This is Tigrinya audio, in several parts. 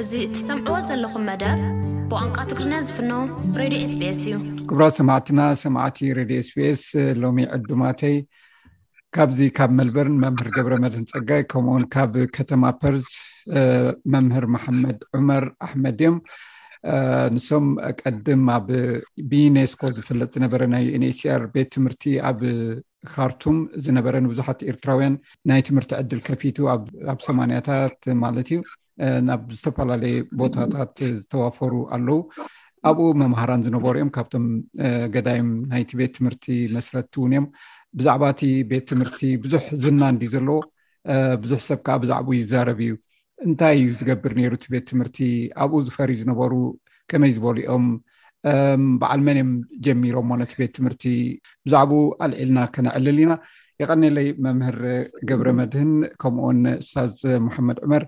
እዚ እትሰምዕዎ ዘለኹም መደብ ብቋንቋ ትግርኛ ዝፍኖ ብሬድዮ ኤስቤስ እዩ። ክብራት ሰማዕትና ሰማዕቲ ሬድዮ ኤስቤስ ሎሚ ዕዱማተይ ካብዚ ካብ መልበርን መምህር ገብረ መድህን ፀጋይ ከምኡውን ካብ ከተማ ፐርዝ መምህር መሓመድ ዑመር ኣሕመድ እዮም ንሶም ቀድም ኣብ ብዩኔስኮ ዝፍለጥ ዝነበረ ናይ ዩንኤችሲኣር ቤት ትምህርቲ ኣብ ካርቱም ዝነበረ ንብዙሓት ኤርትራውያን ናይ ትምህርቲ ዕድል ከፊቱ ኣብ ሰማንያታት ማለት እዩ ናብ ዝተፈላለየ ቦታታት ዝተዋፈሩ ኣለው ኣብኡ መምሃራን ዝነበሩ እዮም ካብቶም ገዳይም ናይቲ ቤት ትምህርቲ መስረትቲ እውን እዮም ብዛዕባ እቲ ቤት ትምህርቲ ብዙሕ ዝና እንዲ ዘለዎ ብዙሕ ሰብ ከዓ ብዛዕባኡ ይዛረብ እዩ እንታይ እዩ ዝገብር ነይሩ እቲ ቤት ትምህርቲ ኣብኡ ዝፈሪ ዝነበሩ ከመይ ዝበሉ እዮም በዓል መን እዮም ጀሚሮሞ ነቲ ቤት ትምህርቲ ብዛዕባኡ ኣልዒልና ከነዕልል ኢና የቀኒለይ መምህር ገብረ መድህን ከምኡውን ስታዝ መሓመድ ዑመር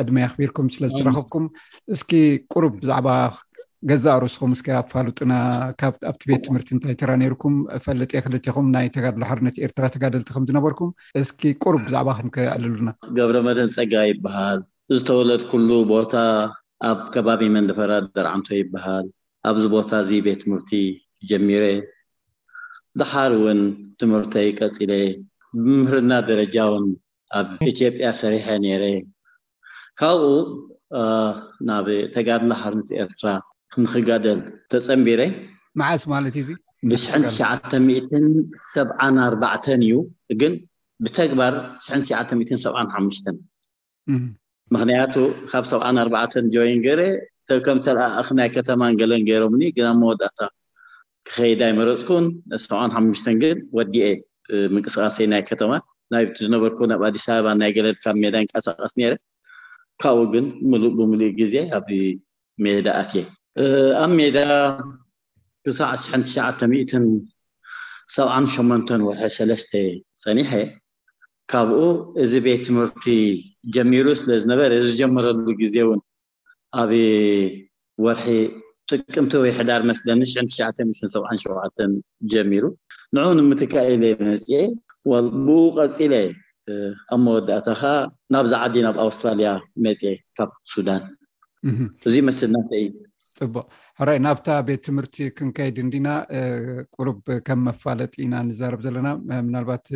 ዕድመ ኣኽቢርኩም ስለዝተረከብኩም እስኪ ቁሩብ ብዛዕባ ገዛ ርእስኹም እስኪ ኣፋሉጥና ካብኣብቲ ቤት ትምህርቲ እንታይ ተራ ነይርኩም ፈልጥ የ ክልትኹም ናይ ተጋድሎ ሓርነት ኤርትራ ተጋደልቲ ከምዝነበርኩም እስኪ ቁሩብ ብዛዕባኹም ከ ኣለሉና። ገብረመድህን ጸጋይ ይበሃል። ዝተወለድኩሉ ቦታ ኣብ ከባቢ መንደፈራ ደርዓንቶ ይበሃል። ኣብዚ ቦታ እዚ ቤት ትምህርቲ ጀሚረ ደሓር ውን ትምህርተይ ቀጺለ። ብመምህርና ደረጃ ውን ኣብ ኢትዮጵያ ሰሪሐ ኔረ። ካብኡ ናብ ተጋድሎ ሓርነት ኤርትራ ንኽጋደል ተጸንቢረ። መዓስ ማለት እዩ እዚ? ብሽሕን ትሽዓተ ሚእትን ሰብዓን ኣርባዕተን እዩ፣ ግን ብተግባር ሽሕን ትሽዓተ ሚእትን ሰብዓን ሓሙሽተን። ምኽንያቱ ካብ ሰብዓን ኣርባዕተን ጆይን ገይረ፣ ከም ተለኣኣኺ ናይ ከተማን ገለን ገይሮምኒ፣ ግና ኣብ መወዳእታ ክኸይድ ኣይመረጽኩን። ሰብዓን ሓሙሽተን ግን ወዲኤ ምንቅስቃሰይ ናይ ከተማ ናብቲ ዝነበርኩ ናብ ኣዲስ ኣበባ ናይ ገለል ካብ ሜዳ ይንቀሳቀስ ነይረ። ካብኡ ግን ምሉእ ብምሉእ ግዜ ኣብ ሜዳ ኣትየ። ኣብ ሜዳ ክሳዕ ሽሕን ትሽዓተ ሚእትን ሰብዓን ሸሞንተን ወርሒ ሰለስተ ጸኒሐ። ካብኡ እዚ ቤት ትምህርቲ ጀሚሩ ስለ ዝነበረ ዝጀመረሉ ግዜ እውን ኣብ ወርሒ ጥቅምቲ ወይ ሕዳር መስለኒ ሽሕን ትሽዓተን ሚእትን ሰብዓን ሸውዓተን ጀሚሩ ንዕኡ ንምትካእ ኢለ መፅኤ ብኡ ቀፂለ ኣብ መወዳእታ ከዓ ናብዚ ዓዲ ናብ ኣውስትራልያ መፅኤ ካብ ሱዳን እዚ መስል ናተይ ፅቡቅ ሕራይ ናብታ ቤት ትምህርቲ ክንከይድ እንዲና ቁሩብ ከም መፋለጢ ኢና ንዛረብ ዘለና ምናልባት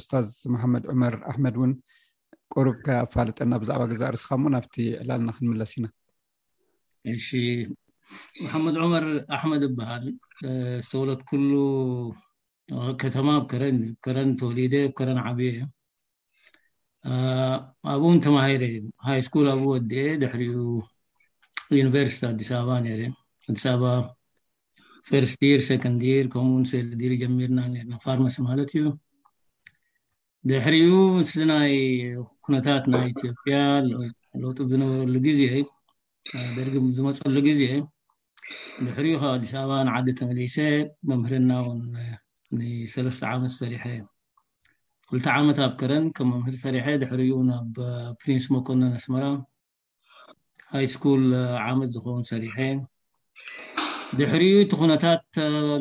እስታዝ መሓመድ ዑመር ኣሕመድ እውን ቁሩብ ከ ኣፋልጠና ብዛዕባ ገዛእ ርስኻ እሞ ናብቲ ዕላልና ክንምለስ ኢና እሺ መሓመድ ዑመር ኣሕመድ እበሃል ዝተወለድኩሉ ከተማ ኣብ ከረን እዩ ከረን ተወሊደ ኣብ ከረን ዓብየ እዩ ኣብኡ ተማሂረ እዩ ሃይ ስኩል ኣብኡ ወዲኤ ድሕሪኡ ዩኒቨርሲቲ ኣዲስ ኣበባ ነይረ ኣዲስ ኣበባ ፈርስት ይር ሰኮንድ ይር ከምኡውን ሰርድ ይር ጀሚርና ነርና ፋርማሲ ማለት እዩ ድሕሪኡ ምስ ናይ ኩነታት ናይ ኢትዮጵያ ለውጢ ዝነበረሉ ግዜ ደርጊ ዝመፀሉ ግዜ ድሕሪኡ ካብ ኣዲስ ኣበባ ንዓዲ ተመሊሰ መምህርና እውን ንሰለስተ ዓመት ሰሪሐ ክልተ ዓመት ኣብ ከረን ከም መምህር ሰሪሐ ድሕሪኡ ናብ ፕሪንስ መኮነን ኣስመራ ሃይስኩል ዓመት ዝኸውን ሰሪሐ ድሕሪኡ እቲ ኩነታት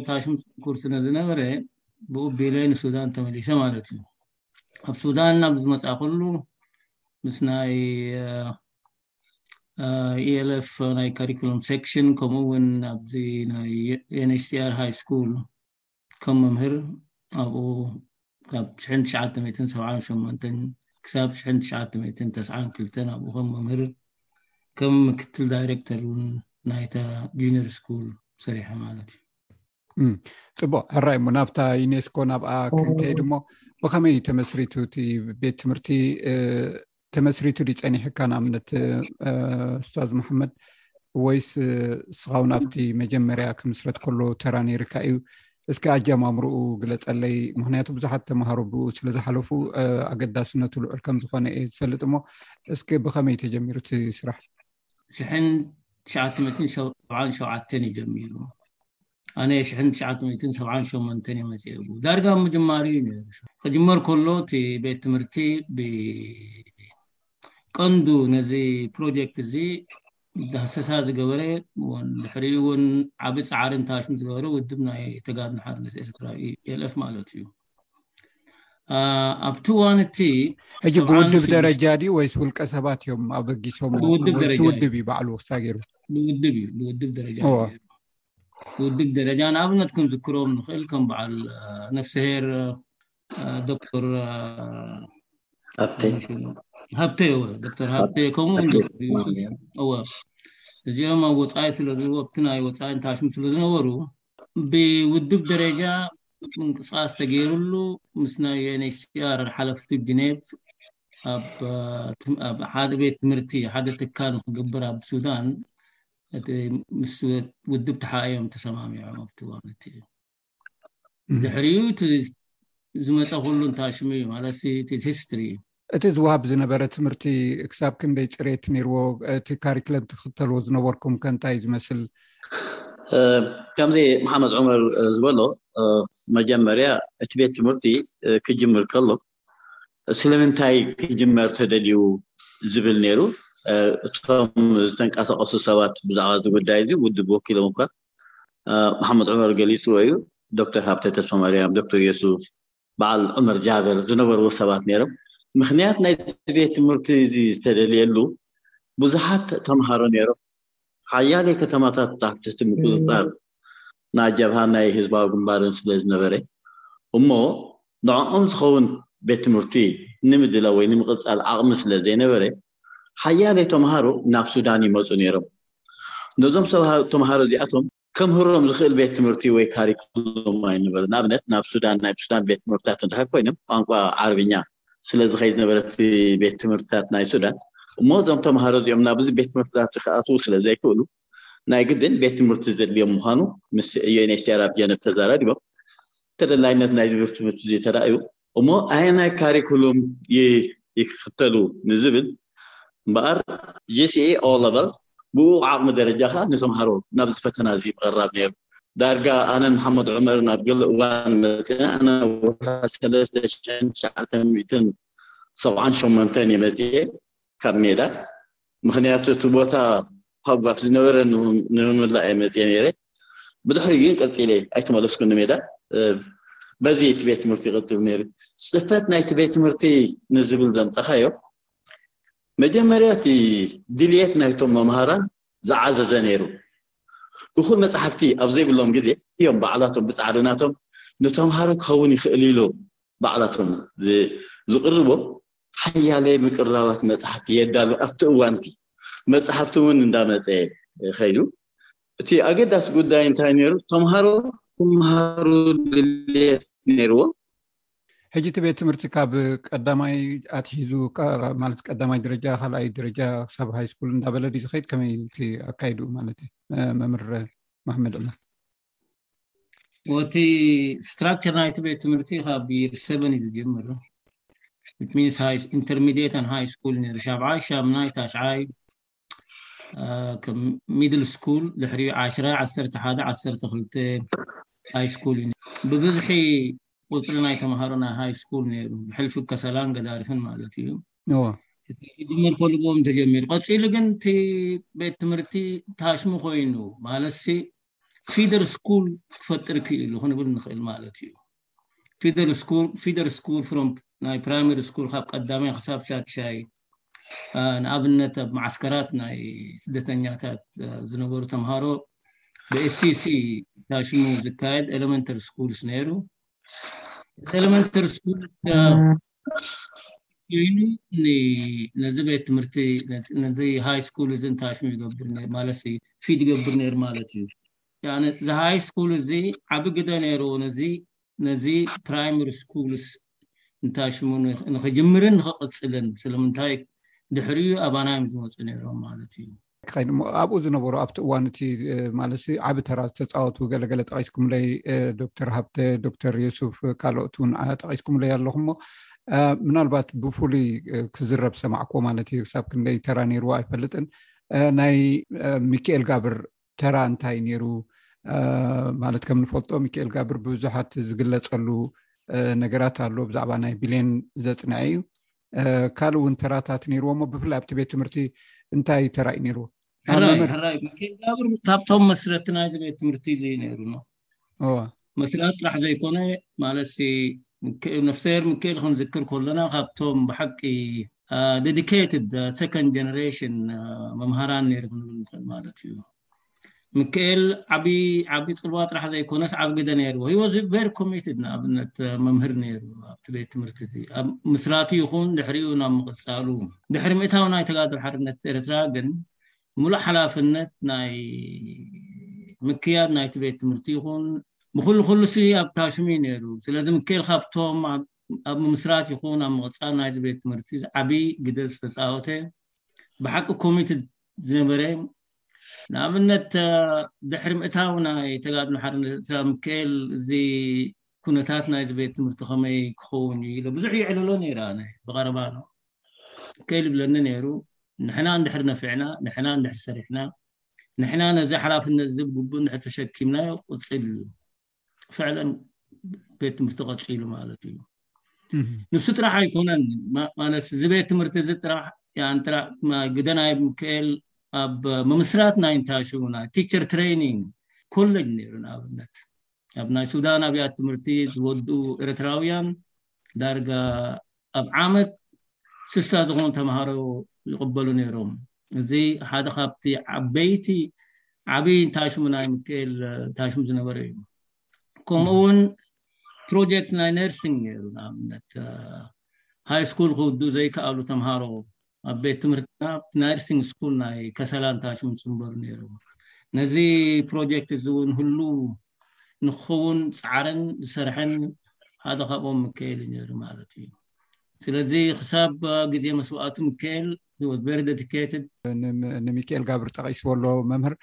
ታሽም ፅንኩር ስለ ዝነበረ ብኡ ቢለ ንሱዳን ተመሊሰ ማለት እዩ ኣብ ሱዳን ናብ ዝመፃእኩሉ ምስ ናይ ኢኤልኤፍ ናይ ካሪኩሎም ሴክሽን ከምኡ እውን ኣብዚ ናይ ኤንኤችሲኣር ሃይ ስኩል ከም መምህር ኣብኡ ካብ ሽሕን ትሽዓተ ሚእትን ሰብዓን ሸሞንተን ክሳብ ሽሕን ትሽዓተ ሚእትን ተስዓን ክልተን ኣብኡ ከም መምህር ከም ምክትል ዳይሬክተር እውን ናይታ ጁኒር ስኩል ሰሪሐ ማለት እዩ ፅቡቅ ሕራይ እሞ ናብታ ዩኔስኮ ናብኣ ክንከይድ እሞ ብከመይ እዩ ተመስሪቱ እቲ ቤት ትምህርቲ ተመስሪቱ ድዩ ፀኒሑካ ንኣብነት ስታዝ መሓመድ ወይስ ስኻው ናብቲ መጀመርያ ክምስረት ከሎ ተራ ነይርካ እዩ እስኪ ኣጃማምርኡ ግለፀለይ ምክንያቱ ብዙሓት ተምሃሮ ብኡ ስለዝሓለፉ ኣገዳስነቱ ልዑል ከምዝኮነ እየ ዝፈልጥ እሞ እስኪ ብከመይ ተጀሚሩ እቲ ስራሕ ሽሕን ትሸዓተ መትን ሸውዓን ሸውዓተን እዩ ጀሚሩ ኣነ ሽሕን ትሽዓተ ሚእትን ሰብዓን ሸሞንተን እየ መፅኤ እቡ ዳርጋ ኣብ ምጅማር እዩ ነይሩ ክጅመር ከሎ እቲ ቤት ትምህርቲ ብቀንዱ ነዚ ፕሮጀክት እዚ ዳህሰሳ ዝገበረ ድሕሪ እውን ዓብ ፃዕሪ እንታሽም ዝገበረ ውድብ ናይ ተጋድን ሓርነት ኤርትራ ኤልፍ ማለት እዩ ኣብቲ እዋን እቲ ሕጂ ብውድብ ደረጃ ድዩ ወይስ ውልቀ ሰባት እዮም ኣበጊሶም ብውድብ ደረጃ ውድብ እዩ ባዕሉ ወሳ ገይሩ ብውድብ እዩ ብውድብ ደረጃ ውድብ ደረጃ ንኣብነት ክንዝክሮም ንኽእል ከም በዓል ነፍሰሄር ዶክተር ሃብተ ዶክተር ሃብተ ከምኡ ውን ዶክተር ዩሱፍ እወ እዚኦም ኣብ ወፃኢ ስለ ዝወቅቲ ናይ ወፃኢ ታሽም ስለ ዝነበሩ ብውድብ ደረጃ ምንቅስቃስ ተገይሩሉ ምስ ናይ ዩኤንኤችሲኣር ሓለፍቲ ጅኔቭ ኣብ ሓደ ቤት ትምህርቲ ሓደ ትካል ንክግብር ኣብ ሱዳን እቲ ምስ ውድብ ተሓዮም ተሰማሚዖም ኣብቲ ዋንት እዩ ድሕሪኡ እቲ ዝመፀ ኩሉ እንታይ ሽሙ እዩ ማለት እቲ ሂስትሪ እዩ እቲ ዝውሃብ ዝነበረ ትምህርቲ ክሳብ ክንደይ ፅሬት ነይርዎ እቲ ካሪክለም ትኽተልዎ ዝነበርኩም ከ እንታይ እዩ ዝመስል ከምዚ መሓመድ ዑመር ዝበሎ መጀመርያ እቲ ቤት ትምህርቲ ክጅምር ከሎ ስለምንታይ ክጅመር ተደልዩ ዝብል ነይሩ። እቶም ዝተንቀሳቐሱ ሰባት ብዛዕባ እዚ ጉዳይ እዚ ውድብ ወኪሎም እኳ መሓመድ ዑመር ገሊፅዎ እዩ። ዶክተር ሃብተ ተስፋማርያም፣ ዶክተር የሱፍ፣ በዓል ዑመር ጃብር ዝነበርዎ ሰባት ነይሮም። ምክንያት ናይዚ ቤት ትምህርቲ እዚ ዝተደልየሉ ብዙሓት ተምሃሮ ነይሮም። ሓያለይ ከተማታት ኣብ ትሕቲ ምቁፅፃር ናይ ጀብሃን ናይ ህዝባዊ ግንባርን ስለዝነበረ እሞ ንዕኦም ዝኸውን ቤት ትምህርቲ ንምድላው ወይ ንምቕፃል ዓቕሚ ስለዘይነበረ ሓያለይ ተምሃሮ ናብ ሱዳን ይመፁ ነይሮም። ነዞም ተምሃሮ እዚኣቶም ከምህሮም ዝኽእል ቤት ትምህርቲ ወይ ካሪኩሎም ኣይነበረ ንኣብነት ናብ ሱዳን ናይ ሱዳን ቤት ትምህርትታት እንድሕር ኮይኖም ቋንቋ ዓረብኛ ስለ ዝኸይድ ነበረት ቤት ትምህርትታት ናይ ሱዳን እሞ እዞም ተምሃሮ እዚኦም ናብ እዚ ቤት ትምህርትታት ክኣትዉ ስለ ዘይክእሉ ናይ ግድን ቤት ትምህርቲ ዘድልዮም ምዃኑ ምስ ዩኤንኤችሲኣር ኣብ ጀነብ ተዘራሪቦም ተደላይነት ናይዚ ቤት ትምህርቲ እዚ ተራእዩ እሞ ኣየናይ ካሪኩሉም ይክተሉ ንዝብል እምበኣር GCE O Level ብኡ ዓቕሚ ደረጃኻ ንተምሃሮ ናብዚ ፈተና እዚ ምቕራብ ነይሩ። ዳርጋ ኣነን መሓመድ ዑመርን ኣብ ገለ እዋን መጺእና ኣነ ወፍሪ ሰለስተ ሽሕን ትሽዓተ ሚእትን ሰብዓን ሸሞንተን እየ መጺኤ ካብ ሜዳ ምኽንያቱ እቲ ቦታ ሃጓፍ ዝነበረ ንምምላእ እየ መፅየ ነይረ ብድሕሪ ግን ቀፂለ ኣይተመለስኩ ንሜዳ በዚ እቲ ቤት ትምህርቲ ይቕጥብ ነይሩ ፅፈት ናይቲ ቤት ትምህርቲ ንዝብል ዘምፀኻዮ መጀመርያ እቲ ድልየት ናይቶም መምሃራን ዝዓዘዘ ነይሩ እኹል መፅሓፍቲ ኣብ ዘይብሎም ግዜ እዮም ባዕላቶም ብፃዕሪ ናቶም ንተምሃሮ ክኸውን ይኽእል ኢሉ ባዕላቶም ዝቕርቦ ሓያለይ ምቅርራባት መጽሓፍቲ የዳሉ ኣብቲ እዋንቲ መጽሓፍቲ እውን እንዳመፀ ከይዱ እቲ ኣገዳሲ ጉዳይ እንታይ ነይሩ ተምሃሮ ክምሃሩ ድልየት ነይርዎም ሕጂ እቲ ቤት ትምህርቲ ካብ ቀዳማይ ኣትሒዙ ማለት ቀዳማይ ደረጃ ካልኣይ ደረጃ ክሳብ ሃይስኩል እንዳበለ ድ ዝከይድ ከመይ ኣካይድኡ ማለት እዩ መምህር ማህመድ ዕመር ወቲ ስትራክቸር ናይቲ ቤት ትምህርቲ ካብ ይር ሰቨን እዩ ዝጀምር ኢት ሚንስ ኢንተርሚዲየት ን ሃይ ስኩል ነይሩ ሻብዓይ ሻምናይ ታሽዓይ ከም ሚድል ስኩል ድሕሪ ዓሽራ ዓሰርተ ሓደ ዓሰርተ ክልተ ሃይ ስኩል እዩ ብብዝሒ ቁፅሪ ናይ ተምሃሮ ናይ ሃይ ስኩል ነይሩ ብሕልፊ ከሰላን ገዳርፍን ማለት እዩ ክጅመር ከሉ ብኦም ተጀሚሩ ቀፂሉ ግን እቲ ቤት ትምህርቲ ታሽሙ ኮይኑ ማለትሲ ፊደር ስኩል ክፈጥር ክኢሉ ክንብል ንኽእል ማለት እዩ ፊደር ስኩል ፊደር ስኩል ፍሮም ናይ ፕራይመሪ ስኩል ካብ ቀዳማይ ክሳብ ሻድሻይ ንኣብነት ኣብ ማዓስከራት ናይ ስደተኛታት ዝነበሩ ተምሃሮ ብኤስሲሲ ታሽሙ ዝካየድ ኤሌመንተሪ ስኩልስ ነይሩ ኤለመንተሪ ስኩል ኮይኑ ነዚ ቤት ትምህርቲ ነዚ ሃይ ስኩል እዚ እንታይ ሽሙ ይገብር ማለት እዩ ፊድ ይገብር ነይሩ ማለት እዩ እዚ ሃይ ስኩል እዚ ዓብ ግደ ነይሩ ነዚ ነዚ ፕራይመሪ ስኩልስ እንታይ ሽሙ ንክጅምርን ንክቕፅልን ስለምንታይ ድሕሪኡ ኣባና እዮም ዝመፁ ነይሮም ማለት እዩ ክኸይድ እሞ ኣብኡ ዝነበሩ ኣብቲ እዋን እቲ ማለት ዓብ ተራ ዝተፃወቱ ገለገለ ጠቂስኩምለይ ዶክተር ሃብተ ዶክተር የሱፍ ካልኦት እውን ጠቂስኩምለይ ኣለኹሞ ምናልባት ብፍሉይ ክዝረብ ሰማዕክዎ ማለት እዩ ክሳብ ክንደይ ተራ ነይርዎ ኣይፈልጥን ናይ ሚካኤል ጋብር ተራ እንታይ ነይሩ ማለት ከም ንፈልጦ ሚካኤል ጋብር ብብዙሓት ዝግለፀሉ ነገራት ኣሎ ብዛዕባ ናይ ብሌን ዘፅንዐ እዩ ካልእ እውን ተራታት ነይርዎሞ ብፍላይ ኣብቲ ቤት ትምህርቲ እንታይ ተራእዩ ነይሩ ራይራይኬዳብር ካብቶም መስረቲ ናይዚ ቤት ትምህርቲ እዚ ነይሩኖ መስረት ጥራሕ ዘይኮነ ማለት ነፍሰሄር ምክኤል ክንዝክር ከለና ካብቶም ብሓቂ ደዲካትድ ሰኮንድ ጀነሬሽን መምሃራን ነይሩ ክንብል ንክእል ማለት እዩ ምክኤል ዓብይ ዓብይ ፅልዋ ጥራሕ ዘይኮነስ ዓብ ግደ ነይርዎ ሂ ዋዝ ቨሪ ኮሚትድ ንኣብነት መምህር ነይሩ ኣብቲ ቤት ትምህርቲ እቲ ኣብ ምስራቱ ይኹን ድሕሪኡ ናብ ምቕፃሉ ድሕሪ ምእታው ናይ ተጋድሎ ሓርነት ኤርትራ ግን ሙሉእ ሓላፍነት ናይ ምክያድ ናይቲ ቤት ትምህርቲ ይኹን ብኩሉ ኩሉሲ ኣብ ታሽሙ እዩ ነይሩ ስለዚ ምክኤል ካብቶም ኣብ ምስራት ይኹን ኣብ ምቕፃል ናይዚ ቤት ትምህርቲ ዓብይ ግደ ዝተፃወተ ብሓቂ ኮሚትድ ዝነበረ ንኣብነት ድሕሪ ምእታው ናይ ተጋድሎ ሓርነት ኤርትራ ምክኤል እዚ ኩነታት ናይዚ ቤት ትምህርቲ ከመይ ክኸውን እዩ ኢለ ብዙሕ ይዕልሎ ነይረ ኣነ ብቐረባ ኣሎ ምክኤል ይብለኒ ነይሩ ንሕና እንድሕር ነፊዕና ንሕና እንድሕር ሰሪሕና ንሕና ነዚ ሓላፍነት እዚ ብግቡእ እንድሕር ተሸኪምናዮ ቁፅል እዩ ፍዕለን ቤት ትምህርቲ ቀፂሉ ማለት እዩ ንሱ ጥራሕ ኣይኮነን ማለት እዚ ቤት ትምህርቲ እዚ ጥራሕ ግደ ናይ ምክኤል ኣብ ምምስራት ናይ ንታሹ ናይ ቲቸር ትሬኒንግ ኮለጅ ነይሩ ንኣብነት ኣብ ናይ ሱዳን ኣብያት ትምህርቲ ዝወድኡ ኤርትራውያን ዳርጋ ኣብ ዓመት ስሳ ዝኾኑ ተምሃሮ ይቕበሉ ነይሮም። እዚ ሓደ ካብቲ ዓበይቲ ዓብይ ታሽሙ ናይ ምትከኤል ታሽሙ ዝነበረ እዩ ከምኡ እውን ፕሮጀክት ናይ ነርሲንግ ነይሩ ንኣብነት ሃይ ስኩል ክውዱ ዘይከኣሉ ተምሃሮ ኣብ ቤት ትምህርትና ኣብቲ ናይርሲንግ ስኩል ናይ ከሰላ እንታሽም ፅምበሩ ነይሩ ነዚ ፕሮጀክት እዚ እውን ህሉ ንክኸውን ፃዕርን ዝሰርሐን ሓደ ካብኦም ምከኤል እዩ ነይሩ ማለት እዩ ስለዚ ክሳብ ግዜ መስዋእቱ ምከኤል ሂወስ ቨሪ ደዲኬትድ ንሚካኤል ጋብር ጠቂስዎ ኣሎ መምህር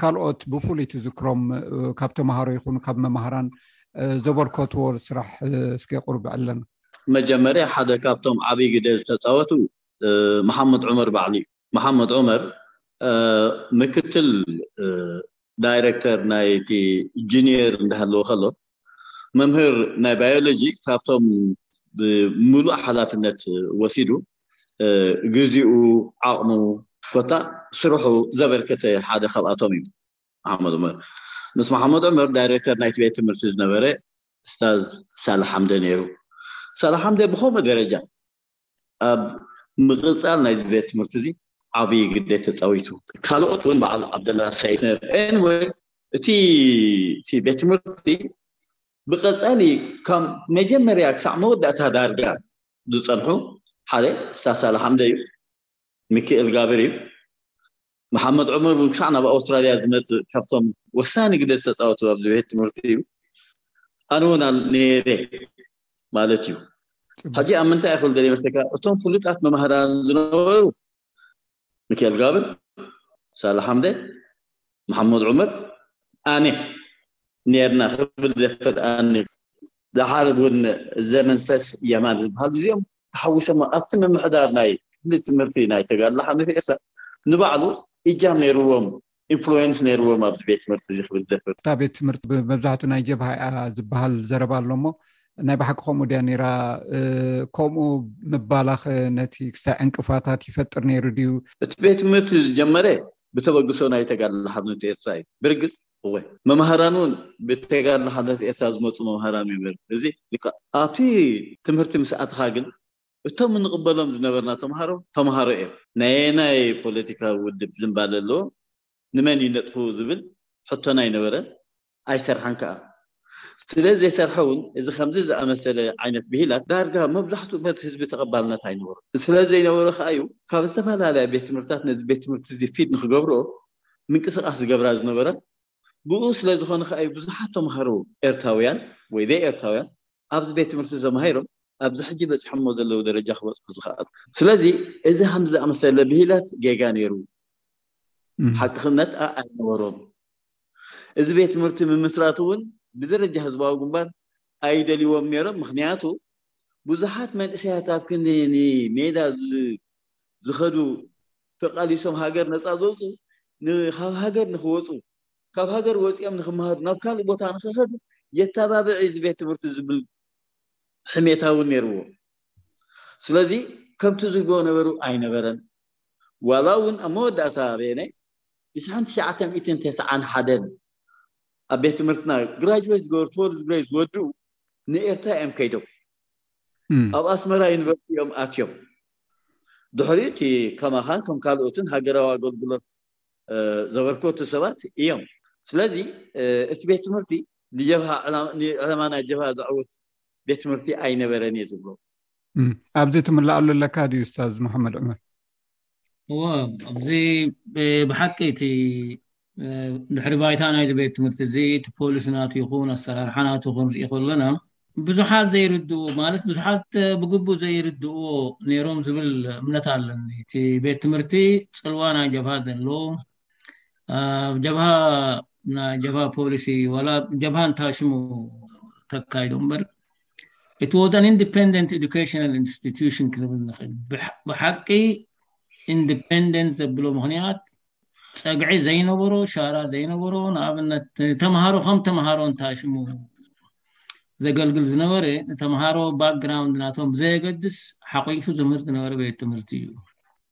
ካልኦት ብፍሉይ ትዝክሮም ካብ ተምሃሮ ይኹኑ ካብ መማህራን ዘበልከትዎ ስራሕ እስከ ቁርብ ዕለና መጀመርያ ሓደ ካብቶም ዓብይ ግደ ዝተፃወቱ መሓሙድ ዑመር ባዕሉ እዩ። መሓሙድ ዑመር ምክትል ዳይሬክተር ናይቲ ጂኒየር እንዳሃለወ ከሎ መምህር ናይ ባዮሎጂ ካብቶም ብምሉእ ሓላፍነት ወሲዱ ግዚኡ፣ ዓቕሙ ኮታ ስርሑ ዘበርከተ ሓደ ካብኣቶም እዩ መሓሙድ ዑመር። ምስ መሓሙድ ዑመር ዳይሬክተር ናይቲ ቤት ትምህርቲ ዝነበረ እስታዝ ሳልሕ ሓምደ ነይሩ። ሳልሕ ሓምደ ብኸምኡ ደረጃ ኣብ ምቕጻል ናይዚ ቤት ትምህርቲ እዚ ዓብዪ ግደ ተጻዊቱ። ካልኦት እውን በዓል ዓብደላ ሰይድ ኤንወይ እቲ እቲ ቤት ትምህርቲ ብቐጻሊ ካብ መጀመርያ ክሳዕ መወዳእታ ዳርጋ ዝጸንሑ ሓደ እስታዝ ሳልሕ ሓምደ እዩ። ሚኪኤል ጋብር እዩ። መሓመድ ዑመር እውን ክሳዕ ናብ ኣውስትራልያ ዝመፅእ ካብቶም ወሳኒ ግደ ዝተፃወቱ ኣብዚ ቤት ትምህርቲ እዩ ኣነ እውን ነይረ ማለት እዩ ሕጂ ኣብ ምንታይ ይኽእል ደል መስለካ እቶም ፍሉጣት መማህራን ዝነበሩ ሚካኤል ጋብር ሳላ ሓምደ መሓመድ ዑመር ኣነ ነርና ክብል ዘፈል ኣነ ደሓር እውን ዘመንፈስ የማን ዝበሃሉ እዚኦም ተሓዊሶም ኣብቲ ምምሕዳር ናይ ክፍሊ ትምህርቲ ናይ ተጋድሎ ሓመቲ ኤርትራ ንባዕሉ እጃም ነይርዎም ኢንፍሉዌንስ ነይርዎም ኣብዚ ቤት ትምህርቲ እዚ ክብል ደፍር እታ ቤት ትምህርቲ ብመብዛሕቱ ናይ ጀብሃ እያ ዝበሃል ዘረባ ኣሎ እሞ ናይ ባሓቂ ከምኡ ድያ ነይራ ከምኡ ምባላኸ ነቲ ክስታይ ዕንቅፋታት ይፈጥር ነይሩ ድዩ እቲ ቤት ትምህርቲ ዝጀመረ ብተበግሶ ናይ ተጋድሎ ሓርነት ኤርትራ እዩ። ብርግጽ እወ መማህራን እውን ብተጋድሎ ሓርነት ኤርትራ ዝመጹ መማህራን እዮም ነይሮም። እዚ ልክዕ ኣብቲ ትምህርቲ ምስ ኣተኻ ግን እቶም እንቕበሎም ዝነበርና ተማሃሮ ተማሃሮ እዮም። ናየናይ ፖለቲካዊ ውድብ ዝንባለ ኣለዎም፣ ንመን ይነጥፉ ዝብል ሕቶና ኣይነበረን። ኣይሰርሓን ከኣ። ስለ ዘይሰርሓ'ውን እዚ ከምዚ ዝኣመሰለ ዓይነት ብሂላት ዳርጋ መብዛሕትኡ ቤት ህዝቢ ተቐባልነት ኣይነበሮን። ስለ ዘይነበሮ ከኣ'ዩ ካብ ዝተፈላለያ ቤት ትምህርትታት ነዚ ቤት ትምህርቲ'ዚ ፊድ ንኽገብርኦ ምንቅስቓስ ዝገብራ ዝነበራ። ብእኡ ስለ ዝኾነ ከኣ'ዩ ብዙሓት ተማሃሮ ኤርትራውያን ወይ ዘይኤርትራውያን ኣብዚ ቤት ትምህርቲ'ዚ ተማሂሮም ኣብዚ ሕጂ በጺሖሞ ዘለዉ ደረጃ ክበጽሑ ዝኸኣሉ። ስለዚ እዚ ከምዚ ዝኣመሰለ ብሂላት ጌጋ ነይሩ። ሓቅኽነት ኣኣይነበሮን። እዚ ቤት ትምህርቲ ምምስራቱ እውን ብደረጃ ህዝባዊ ግንባር ኣይደልይዎም ነይሮም። ምኽንያቱ ብዙሓት መንእሰያት ኣብ ክንዲ ንሜዳ ዝኸዱ ተቓሊሶም ሃገር ነጻ ዘውጽኡ ካብ ሃገር ንኽወጹ ካብ ሃገር ወጺኦም ንኽመሃሩ ናብ ካልእ ቦታ ንኽኸዱ የታባብዕ እዩ እዚ ቤት ትምህርቲ ዝብል ሕሜታ እውን ነይርዎ። ስለዚ ከምቲ ዝብልዎ ነበሩ ኣይነበረን። ዋላ እውን ኣብ መወዳእታ በየነ ብሽሕን ትሽዓተ ሚእትን ተስዓን ሓደን ኣብ ቤት ትምህርትና ግራጅዌት ዝገበሩ ፎርዝ ግሬድ ዝወድኡ ንኤርትራ እዮም ከይዶም ኣብ ኣስመራ ዩኒቨርሲቲ እዮም ኣትዮም ድሕሪ እቲ ከማኻን ከም ካልኦትን ሃገራዊ ኣገልግሎት ዘበርከቱ ሰባት እዮም ስለዚ እቲ ቤት ትምህርቲ ንጀብሃ ዕላማ ናይ ጀብሃ ዘዕውት ቤት ትምህርቲ ኣይነበረን እየ ዝብሎ ኣብዚ ትምላኣሉ ኣለካ ድዩ ስታዝ መሓመድ ዑመር እወ እዚ ብሓቂ እቲ ድሕሪ ባይታ ናይዚ ቤት ትምህርቲ እዚ እቲ ፖሊሲ ናቱ ይኹን ኣሰራርሓ ናቱ ክንርኢ ከለና ብዙሓት ዘይርድኡ ማለት ብዙሓት ብግቡእ ዘይርድእዎ ነይሮም ዝብል እምነት ኣለኒ እቲ ቤት ትምህርቲ ፅልዋ ናይ ጀብሃ ዘሎ ኣብ ጀብሃ ናይ ጀብሃ ፖሊሲ ዋላ ጀብሃ እንታይ ሽሙ ተካይዶ እምበር it was an independent educational institution ክንብል ንኽእል ብሓቂ ኢንዲፔንደንት ዘብሎ ምክንያት ፀግዒ ዘይነበሮ ሻራ ዘይነበሮ ንኣብነት ተምሃሮ ከም ተምሃሮ እንታይ ሽሙ ዘገልግል ዝነበረ ንተምሃሮ ባክግራውንድ ናቶም ብዘየገድስ ሓቂፉ ዝምህር ዝነበረ ቤት ትምህርቲ እዩ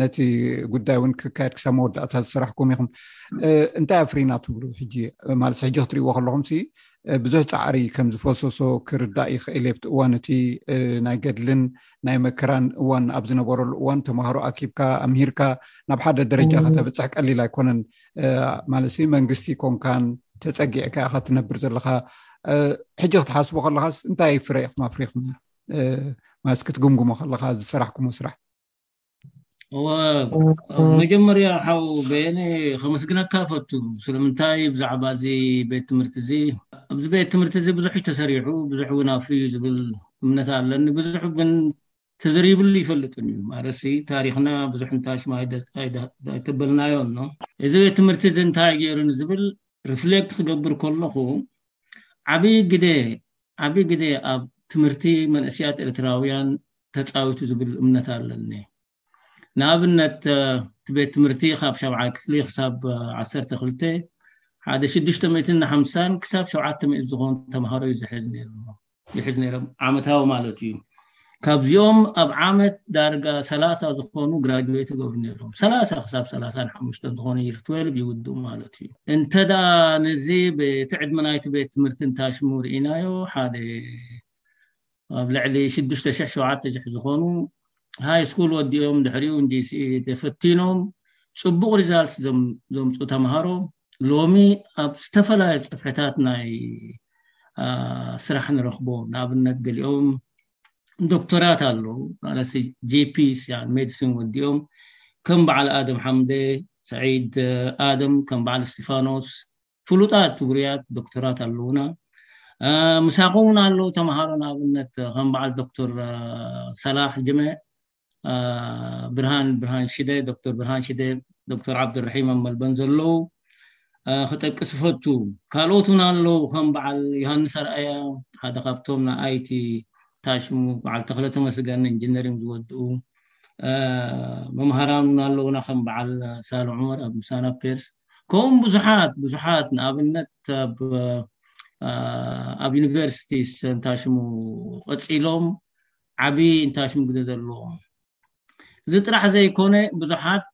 ነቲ ጉዳይ እውን ክካየድ ክሳብ መወዳእታ ዝስራሕኩም ኢኹም እንታይ ኣፍሪና ትብሉ ሕጂ ማለት ሕጂ ክትሪእዎ ከለኹም ሲ ብዙሕ ፃዕሪ ከም ዝፈሰሶ ክርዳእ ይኽእል የብቲ እዋን እቲ ናይ ገድልን ናይ መከራን እዋን ኣብ ዝነበረሉ እዋን ተምሃሮ ኣኪብካ ኣምሂርካ ናብ ሓደ ደረጃ ከተብፅሕ ቀሊል ኣይኮነን ማለት መንግስቲ ኮንካን ተፀጊዕካ ኢካ ትነብር ዘለካ ሕጂ ክትሓስቡ ከለካስ እንታይ ፍረ ኢኹም ኣፍሪኹም ማስ ክትግምግሞ ከለካ ዝሰራሕኩምዎ ስራሕ መጀመርያ ሓው በየነ ከመስግነካ ፈቱ ስለምንታይ ብዛዕባ እዚ ቤት ትምህርቲ እዚ ኣብዚ ቤት ትምህርቲ እዚ ብዙሕ እዩ ተሰሪሑ ብዙሕ እውን ኣፍርዩ ዝብል እምነት ኣለኒ ብዙሕ ግን ተዘሪብሉ ይፈልጥን እዩ ማለሲ ታሪክና ብዙሕ እንታሽ ኣይተበልናዮ ኖ እዚ ቤት ትምህርቲ እዚ እንታይ ገይሩ ንዝብል ሪፍሌክት ክገብር ከለኹ ዓብይ ግደ ዓብይ ግደ ኣብ ትምህርቲ መንእስያት ኤርትራውያን ተጻዊቱ ዝብል እምነት ኣለኒ ንኣብነት እቲ ቤት ትምህርቲ ካብ ሻብዓይ ክፍሊ ክሳብ ዓሰርተ ክልተ ሓደ ሽዱሽተ ሚእትን ንሓምሳን ክሳብ ሸውዓተ ሚእት ዝኾኑ ተምሃሮ እዩ ዝሕዝ ነይሩ ይሕዝ ነይሮም ዓመታዊ ማለት እዩ ካብዚኦም ኣብ ዓመት ዳርጋ ሰላሳ ዝኾኑ ግራጅዌት ይገብሩ ነይሮም ሰላሳ ክሳብ ሰላሳን ሓሙሽተን ዝኾኑ ይር ትዌልቭ ይውድኡ ማለት እዩ እንተዳ ነዚ ብቲ ዕድመ ናይቲ ቤት ትምህርቲ እንታሽሙ ርኢናዮ ሓደ ኣብ ልዕሊ ሽዱሽተ ሽሕ ሸውዓተ ሽሕ ዝኾኑ ሃይ ስኩል ወዲኦም ድሕሪኡ ጂሲኢ ተፈቲኖም ፅቡቕ ሪዛልት ዘምፁ ተምሃሮ ሎሚ ኣብ ዝተፈላለዩ ፅፍሕታት ናይ ስራሕ ንረኽቦ ንኣብነት ገሊኦም ዶክተራት ኣለዉ ማለሲ ጂፒስ ሜዲሲን ወዲኦም ከም በዓል ኣደም ሓምደ ሰዒድ ኣደም ከም በዓል እስጢፋኖስ ፍሉጣት ትግሩያት ዶክተራት ኣለዉና ምሳኹም እውን ኣለዉ ተምሃሮ ንኣብነት ከም በዓል ዶክተር ሰላሕ ጅመ ብርሃን ብርሃን ሽደ ዶክተር ብርሃን ሽደ ዶክተር ዓብድርሒም ኣብ መልበን ዘለዉ ክጠቅስ ፈቱ ካልኦት እውን ኣለዉ ከም በዓል ዮሃንስ ኣርኣያ ሓደ ካብቶም ንኣይቲ ታሽሙ በዓል ተክለ ተመስገን ኢንጂነሪንግ ዝወድኡ መምሃራን እውን ኣለዉና ከም በዓል ሳል ዑመር ኣብ ምሳና ፔርስ ከምኡ ብዙሓት ብዙሓት ንኣብነት ኣብ ዩኒቨርሲቲ እንታይ ሽሙ ቐፂሎም ዓብዪ እንታይ ሽሙ ግደ ዘለዎም እዚ ጥራሕ ዘይኮነ ብዙሓት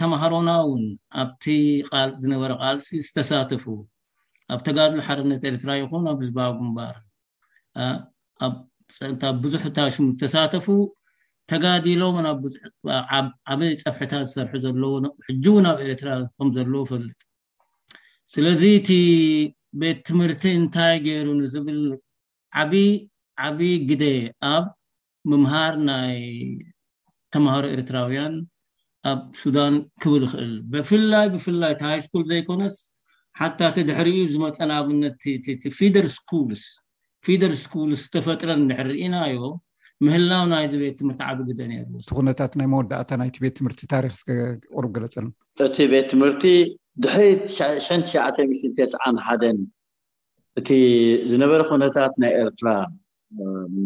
ተምሃሮና እውን ኣብቲ ዝነበረ ቃልሲ ዝተሳተፉ ኣብ ተጋድሎ ሓርነት ኤርትራ ይኹን ኣብ ህዝባዊ ግንባር ኣብፀታ ብዙሕ ታሽሙ ዝተሳተፉ ተጋዲሎም ኣኣበይ ፀፍሕታት ዝሰርሑ ዘለዎ ሕጂ እውን ኣብ ኤርትራ ከምዘለዉ ፈልጥ ስለዚ እቲ ቤት ትምህርቲ እንታይ ገይሩ ንዝብል ዓብይ ዓብይ ግደ ኣብ ምምሃር ናይ ተማሃሮ ኤርትራውያን ኣብ ሱዳን ክብል ይኽእል ብፍላይ ብፍላይ እቲ ሃይስኩል ዘይኮነስ ሓታ እቲ ድሕሪኡ ዝመፀ ንኣብነት ፊደር ስኩልስ ፊደር ስኩልስ ዝተፈጥረን ድሕሪ ርኢናዮ ምህላው ናይዚ ቤት ትምህርቲ ዓብ ግደ ነይሩ እቲ ኩነታት ናይ መወዳእታ ናይቲ ቤት ትምህርቲ ታሪክ እስከ ቁሩብ ገለፀሉ እቲ ቤት ትምህርቲ ድሕሪ ሸን ትሽዓተ ሚእትን ተስዓን ሓደን እቲ ዝነበረ ኩነታት ናይ ኤርትራ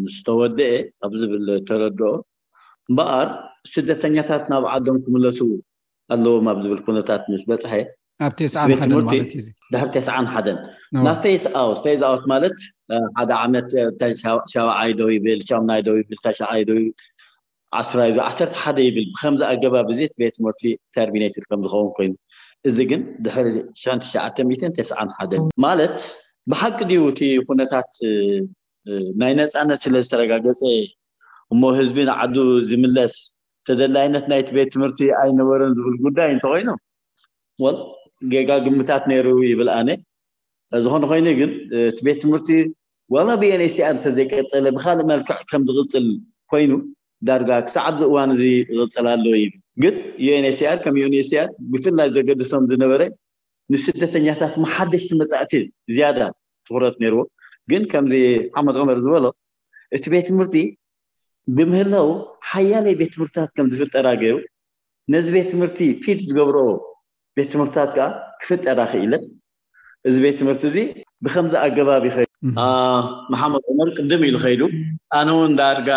ምስተወደኤ ኣብ ዝብል ተረድኦ እምበኣር ስደተኛታት ናብ ዓዶም ክምለሱ ኣለዎም ኣብ ዝብል ኩነታት ምስ በጽሐ ኣብ ተስዓን ቤት ሓደን ትምህርቲ ማለት እዩ እዚ ድሕሪ ተስዓን ሓደን ኖ ናብ ፌዝ ኣውት ፌዝ ኣውት ማለት ሓደ ዓመት ሻብዓይ ደው ይብል ሻምናይ ደው ይብል ታሽዓይ ደው ይብል ኣስራዚ ዓሰርተ ሓደ ይብል ብኸምዚ ኣገባብ እዚ እቲ ቤት ትምህርቲ ተርሚነትድ ከም ዝኸውን ኮይኑ እዚ ግን ድሕሪ ሽሕን ትሽዓተ ሚእትን ተስዓን ሓደን ማለት ብሓቂ ድዩ እቲ ኩነታት ናይ ነጻነት ስለ ዝተረጋገጸ እሞ ህዝቢ ንዓዱ ዝምለስ ተደላይነት ናይቲ ቤት ትምህርቲ ኣይነበረን ዝብል ጉዳይ እንተኾይኑ ወል ጌጋ ግምታት ነይሩ ይብል ኣነ ዝኾነ ኮይኑ ግን እቲ ቤት ትምህርቲ ዋላ ብኤንኤችሲኣር እንተዘይቀጸለ ብኻልእ መልክዕ ከም ዝቕጽል ኮይኑ ዳርጋ ክሳዕ ኣብዚ እዋን እዚ ይቕጽል ኣሎ ይብል። ግን ዩኤንኤችሲኣር ከም ዩኤንኤችሲኣር ብፍላይ ዘገድሶም ዝነበረ ንስደተኛታት ንሓደሽቲ መጻእቲ ዝያዳ ትኹረት ነይርዎ። ግን ከምዚ ሓመድ ዑመር ዝበሎ እቲ ቤት ትምህርቲ ብምህላዉ ሓያለይ ቤት ትምህርትታት ከም ዝፍጠራ ገይሩ። ነዚ ቤት ትምህርቲ ፊድ ዝገብርኦ ቤት ትምህርትታት ከኣ ክፍጠራ ክኢለን። እዚ ቤት ትምህርቲ እዚ ብከምዚ ኣገባብ ይኸ መሓመድ ዑመር ቅድም ኢሉ ከይዱ ኣነ እውን ዳርጋ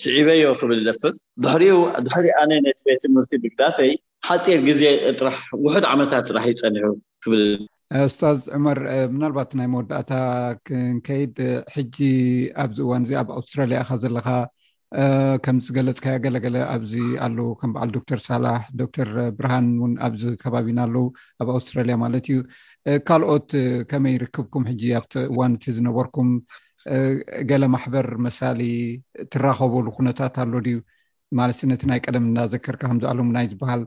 ስዒበዮ ክብል ይደፍር ድሕሪኡ ድሕሪ ኣነ ነቲ ቤት ትምህርቲ ብግዳተይ ሓፂር ግዜ ጥራሕ ውሑድ ዓመታት ጥራሕ እዩ ፀኒሑ ክብል ኡስታዝ ዑመር ምናልባት ናይ መወዳእታ ክንከይድ ሕጂ ኣብዚ እዋን እዚ ኣብ ኣውስትራሊያ ኢኻ ዘለኻ ከም ዝገለፅካዮ ገለገለ ኣብዚ ኣለው ከም በዓል ዶክተር ሳላሕ ዶክተር ብርሃን እውን ኣብዚ ከባቢና ኣለው ኣብ ኣውስትራሊያ ማለት እዩ ካልኦት ከመይ ርክብኩም ሕጂ ኣብቲ እዋን እቲ ዝነበርኩም ገለ ማሕበር መሳሊ ትራኸበሉ ኩነታት ኣሎ ድዩ ማለት ነቲ ናይ ቀደም እናዘከርካ ከምዝኣሎም ናይ ዝበሃል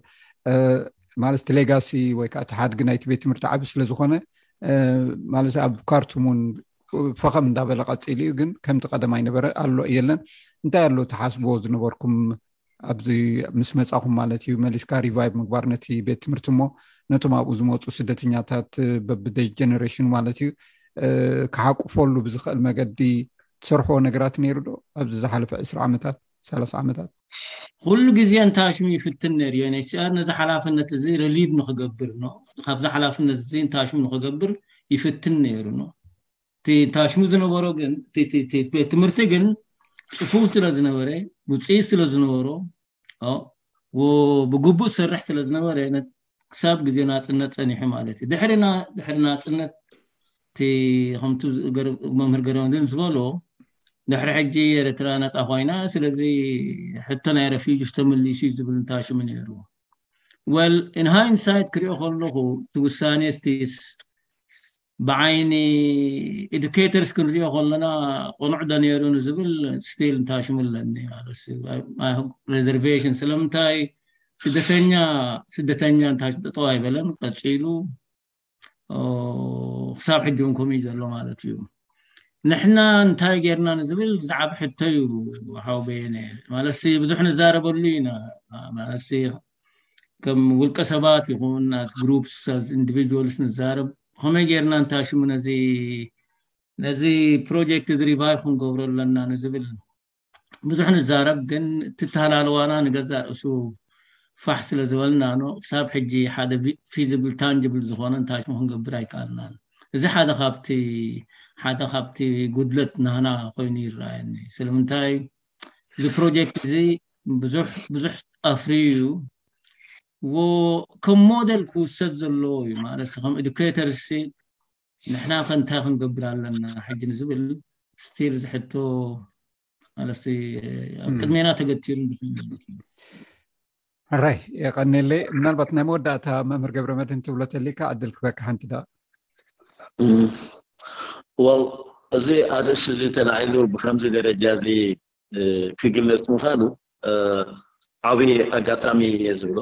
ማለት እቲ ሌጋሲ ወይ ከዓ እቲ ሓድጊ ናይቲ ቤት ትምህርቲ ዓብ ስለዝኮነ ማለት ኣብ ካርቱም እውን ፈኸም እንዳበለ ቀፂሉ እዩ ግን ከምቲ ቀደም ኣይነበረ ኣሎ የለን እንታይ ኣሎ ተሓስብዎ ዝነበርኩም ኣብዚ ምስ መፃኹም ማለት እዩ መሊስካ ሪቫይቭ ምግባር ነቲ ቤት ትምህርቲ እሞ ነቶም ኣብኡ ዝመፁ ስደተኛታት በብደ ጀነሬሽን ማለት እዩ ክሓቁፈሉ ብዝኽእል መገዲ ትሰርሕዎ ነገራት ነይሩ ዶ ኣብዚ ዝሓለፈ ዕስራ ዓመታት ሰላሳ ዓመታት። ኹሉ ግዜ ንታሽሙ ይፍትን ነይሩ UNHCR ነዚ ሓላፍነት እዚ relieve ንኽገብር ን ካብዚ ሓላፍነት እዚ ንታሽሙ ንኽገብር ይፍትን ነይሩ ን እቲ ታሽሙ ዝነበሮ ግን እቲ እቲ ቤት ትምህርቲ ግን ጽፉፍ ስለ ዝነበረ ውጽኢት ስለ ዝነበሮ ኦ ብግቡእ ዝሰርሕ ስለ ዝነበረ ክሳብ ግዜ ናፅነት ፀኒሑ ማለት እዩ ድሕሪ ናፅነት እቲ ከምቲ መምህር ገረመድህን ዝበሎ ድሕሪ ሕጂ ኤርትራ ነፃ ኮይና ስለዚ ሕቶ ናይ ረፊጅስ ተመሊሱ እዩ ዝብል እንታሽሙ ነይሩ ወል ኢን ሃይንሳይት ክሪኦ ከለኹ እቲ ውሳኔ ስቲስ ብዓይኒ ኢዱኬተርስ ክንሪኦ ከለና ቅኑዕ ዶ ነይሩ ንዝብል ስቲል እንታሽሙ ኣለኒ ሬዘርቬሽን ስለምንታይ ስደተኛ ስደተኛ እንታይ ጠጠው ኣይበለን ቀፂሉ ክሳብ ሕጂ እውን ከምኡ ዘሎ ማለት እዩ ንሕና እንታይ ጌርና ንዝብል ብዛዕባ ሕቶ እዩ ሓው በየነ ማለት ብዙሕ ንዛረበሉ ኢና ማለት ከም ውልቀ ሰባት ይኹን ኣስ ግሩፕስ ኣስ ኢንዲቪጁዋልስ ንዛረብ ብኸመይ ጌርና እንታሽሙ ነዚ ነዚ ፕሮጀክት እዚ ሪቫይቭ ክንገብሮ ኣለና ንዝብል ብዙሕ ንዛረብ ግን እትተሃላለዋና ንገዛእ ርእሱ ፋሕ ስለ ዝበልና ኖ ክሳብ ሕጂ ሓደ ፊዚብል ታንጅብል ዝኾነ እንታሽሙ ክንገብር ኣይከኣልናን እዚ ሓደ ካብቲ ሓደ ካብቲ ጉድለት ናህና ኮይኑ ይረኣየኒ ስለምንታይ እዚ ፕሮጀክት እዚ ብዙሕ ብዙሕ ኣፍርዩ እዩ ወከም ሞደል ክውሰድ ዘለዎ እዩ ማለት ከም ኤዱኬተር ሲ ንሕና ከ እንታይ ክንገብር ኣለና ሕጂ ንዝብል ስቲል ዝሕቶ ማለትሲ ኣብ ቅድሜና ተገቲሩ ዝኮነ ማለት እዩ ሕራይ የቀኒለይ ምናልባት ናይ መወዳእታ መምህር ገብረ መድህን ትብሎ ተሊካ ዕድል ክበካ ሓንቲ ዳ ወል እዚ ኣርእስቲ እዚ ተላዒሉ ብከምዚ ደረጃ እዚ ክግለፅ ምዃኑ ዓብዪ ኣጋጣሚ እየ ዝብሎ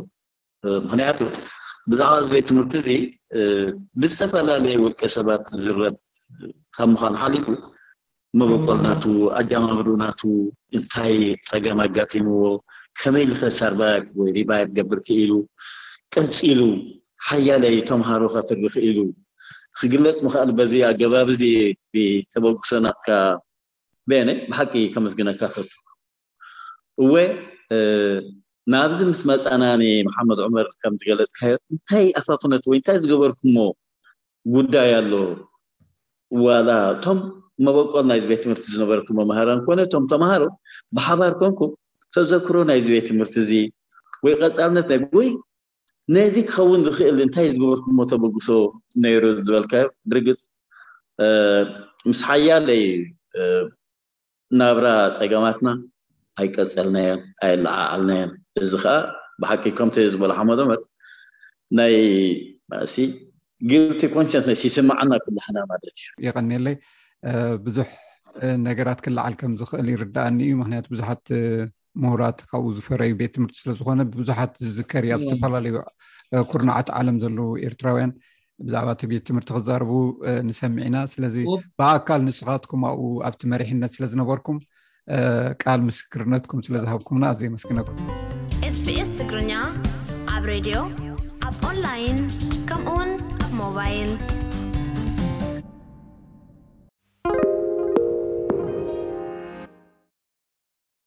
ምክንያቱ ብዛዕባ እዚ ቤት ትምህርቲ እዚ ብዝተፈላለየ ውልቀ ሰባት ዝዝረብ ካብ ምዃኑ ሓሊፉ መበቆል ናቱ፣ ኣጀማምርኡ ናቱ፣ እንታይ ጸገም ኣጋጢምዎ፣ ከመይልከ ሳርቫይቭ ወይ ሪቫይቭ ክገብር ክኢሉ፣ ቀጺሉ ሓያለይ ተምሃሮ ከፍሪ ክኢሉ ክግለጽ ምኽኣሉ በዚ ኣገባብ'ዚ እየ ብተበግሶ ናትካ በየነ ብሓቂ ከመስግነካ ክፈቱ። እወ ናብዚ ምስ መጻና ንመሓመድ ዑመር ከም ዝገለጽካዮ እንታይ ኣፋፍነት ወይ እንታይ ዝገበርኩሞ ጉዳይ ኣሎ ዋላ እቶም መበቆል ናይዚ ቤት ትምህርቲ ዝነበርኩም መምሃራን ኮነ እቶም ተምሃሮ ብሓባር ኮንኩም ተዘክሮ ናይዚ ቤት ትምህርቲ እዚ ወይ ቀፃልነት ናይ ወይ ነዚ ክኸውን ዝኽእል እንታይ ዝገበርኩሞ ተበግሶ ነይሩ ዝበልካዮ ብርግፅ ምስ ሓያለይ ናብራ ጸገማትና ኣይቀጸልናዮን ኣየለዓዓልናዮን። እዚ ከኣ ብሓቂ ከምቲ ዝበሎ ሓመድ ዑመር ናይ ማእሲ ጊልቲ ኮንሽንስ ይስምዓና ኩላህና ማለት እዩ። የቐኔለይ ብዙሕ ነገራት ክለዓል ከም ዝኽእል ይርዳኣኒ እዩ ምክንያቱ ብዙሓት ምሁራት ካብኡ ዝፈረዩ ቤት ትምህርቲ ስለዝኮነ ብብዙሓት ዝዝከር እያ ዝተፈላለዩ ኩርናዓት ዓለም ዘለዉ ኤርትራውያን ብዛዕባ እቲ ቤት ትምህርቲ ክዛርቡ ንሰምዒ ኢና ስለዚ ብኣካል ንስኻትኩም ኣብኡ ኣብቲ መሪሕነት ስለዝነበርኩም ቃል ምስክርነትኩም ስለዝሃብኩምና ኣዘ የመስግነኩም ስቢስ ትግርኛ ኣብ ሬድዮ ኣብ ኦንላይን ከምኡውን ኣብ ሞባይል